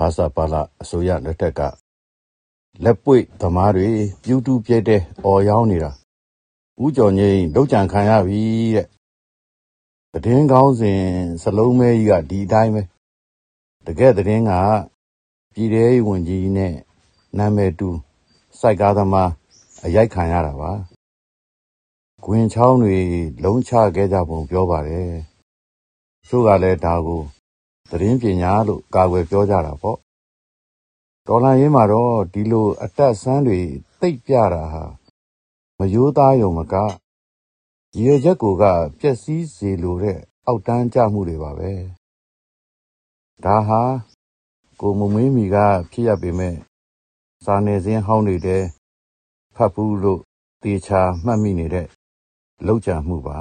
ဖာစာပါလာအစိုးရလက်ထက်က လက်ပွေသမားတွေ ပြူတူပြဲတဲ့အော်ရောင်းနေတာဥကြော်ငိမ့်လောက်ကြံခံရပြီတဲ့သတင်းကောင်းစဉ်စလုံးမဲကြီးကဒီအတိုင်းပဲတကယ်သတင်းကပြည်သေးဝင်ကြီးနဲ့နာမည်တူစိုက်ကားသမားအရိုက်ခံရတာပါခွင်ချောင်းတွေလုံးချခဲ့ကြပုံပြောပါတယ်သူကလည်းဒါကို သတင်းပညာလို့ကာကွယ်ပြောကြတာပေါ့တော်လိုင်းရေးမှာတော့ဒီလိုအတက်ဆန်းတွေတိတ်ပြတာဟာမယိုးသားယုံမကရည်ရွယ်ချက်ကိုကပျက်စီးစေလိုတဲ့အောက်တန်းကြမှုတွေပါပဲဒါဟာကိုမမင်းမီကဖြစ်ရပေမဲ့စာနယ်ဇင်းဟောင်းတွေတဲ့ဖတ်ဘူးလို့တေချာမှတ်မိနေတဲ့လောက်ကြံမှုပါ